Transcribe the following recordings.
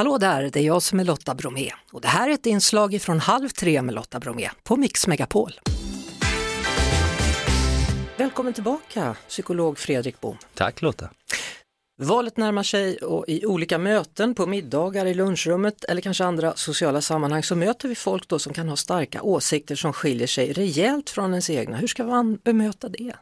Hallå där, det är jag som är Lotta Bromé och det här är ett inslag från Halv tre med Lotta Bromé på Mix Megapol. Välkommen tillbaka, psykolog Fredrik Bom. Tack Lotta. Valet närmar sig och i olika möten, på middagar, i lunchrummet eller kanske andra sociala sammanhang så möter vi folk då som kan ha starka åsikter som skiljer sig rejält från ens egna. Hur ska man bemöta det?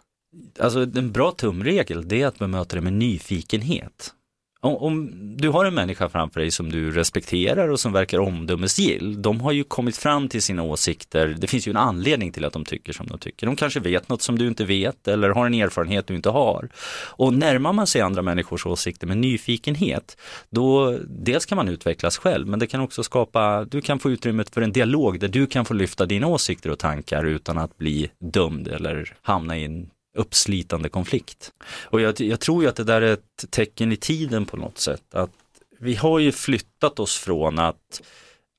Alltså en bra tumregel det är att bemöta det med nyfikenhet. Om, om, du har en människa framför dig som du respekterar och som verkar omdömesgill, de har ju kommit fram till sina åsikter, det finns ju en anledning till att de tycker som de tycker. De kanske vet något som du inte vet eller har en erfarenhet du inte har. Och närmar man sig andra människors åsikter med nyfikenhet, då dels kan man utvecklas själv, men det kan också skapa, du kan få utrymmet för en dialog där du kan få lyfta dina åsikter och tankar utan att bli dömd eller hamna i en uppslitande konflikt. Och jag, jag, tror ju att det där är ett tecken i tiden på något sätt. Att vi har ju flyttat oss från att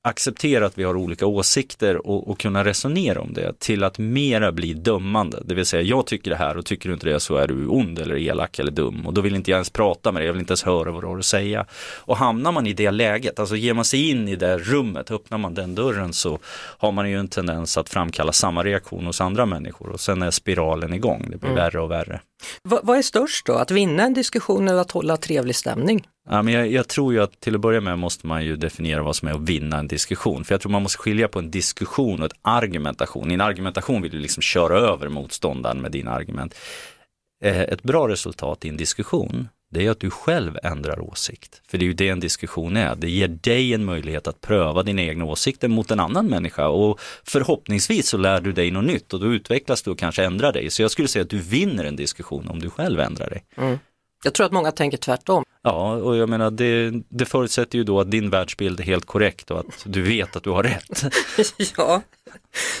acceptera att vi har olika åsikter och, och, kunna resonera om det till att mera bli dömande. Det vill säga jag tycker det här och tycker du inte det så är du ond eller elak eller dum och då vill inte jag ens prata med dig, jag vill inte ens höra vad du har att säga. Och hamnar man i det läget, alltså ger man sig in i det rummet, öppnar man den dörren så har man ju en tendens att framkalla samma reaktion hos andra människor och sen är spiralen igång, det blir mm. värre och värre. V vad är störst då, att vinna en diskussion eller att hålla trevlig stämning? Ja, men jag, jag, tror ju att till att börja med måste man ju definiera vad som är att vinna en diskussion. För jag tror man måste skilja på en diskussion och ett argumentation. I en argumentation vill du liksom köra över motståndaren med dina argument. Eh, ett bra resultat i en diskussion, det är att du själv ändrar åsikt. För det är ju det en diskussion är. Det ger dig en möjlighet att pröva dina egna åsikter mot en annan människa och förhoppningsvis så lär du dig något nytt och då utvecklas du och kanske ändrar dig. Så jag skulle säga att du vinner en diskussion om du själv ändrar dig. Mm. Jag tror att många tänker tvärtom. Ja, och jag menar det, det förutsätter ju då att din världsbild är helt korrekt och att du vet att du har rätt. ja,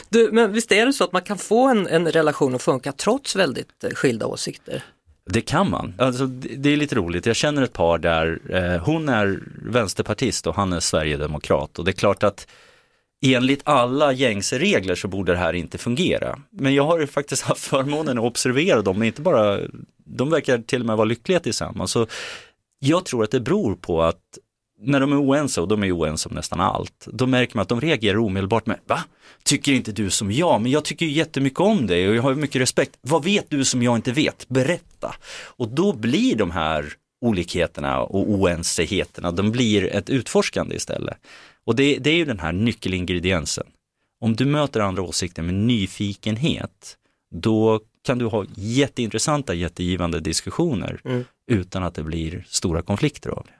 du, men visst är det så att man kan få en, en relation att funka trots väldigt eh, skilda åsikter? Det kan man. Alltså, det är lite roligt. Jag känner ett par där eh, hon är vänsterpartist och han är sverigedemokrat och det är klart att enligt alla gängse regler så borde det här inte fungera. Men jag har ju faktiskt haft förmånen att observera dem, inte bara, de verkar till och med vara lyckliga tillsammans. Så jag tror att det beror på att när de är oense, och de är oense om nästan allt, då märker man att de reagerar omedelbart med, va? Tycker inte du som jag? Men jag tycker ju jättemycket om dig och jag har mycket respekt. Vad vet du som jag inte vet? Berätta. Och då blir de här olikheterna och oensigheterna, de blir ett utforskande istället. Och det, det är ju den här nyckelingrediensen. Om du möter andra åsikter med nyfikenhet, då kan du ha jätteintressanta, jättegivande diskussioner mm. utan att det blir stora konflikter av det.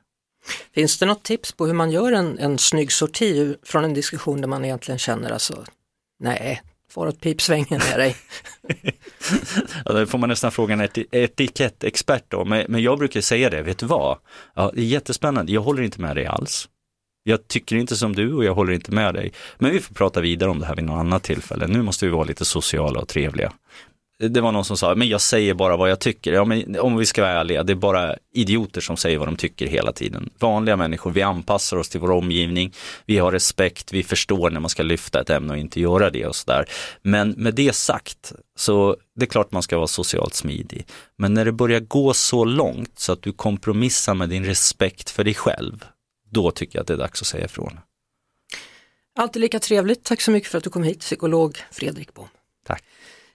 Finns det något tips på hur man gör en, en snygg sorti från en diskussion där man egentligen känner alltså, nej, far åt pipsvängen med dig. ja, då får man nästan fråga en etikettexpert då, men, men jag brukar säga det, vet du vad? Ja, det är jättespännande, jag håller inte med dig alls. Jag tycker inte som du och jag håller inte med dig. Men vi får prata vidare om det här vid något annat tillfälle. Nu måste vi vara lite sociala och trevliga. Det var någon som sa, men jag säger bara vad jag tycker. Ja, men om vi ska vara ärliga, det är bara idioter som säger vad de tycker hela tiden. Vanliga människor, vi anpassar oss till vår omgivning, vi har respekt, vi förstår när man ska lyfta ett ämne och inte göra det och sådär. Men med det sagt, så det är klart man ska vara socialt smidig. Men när det börjar gå så långt så att du kompromissar med din respekt för dig själv, då tycker jag att det är dags att säga ifrån. Alltid lika trevligt. Tack så mycket för att du kom hit, psykolog Fredrik Bom. Tack.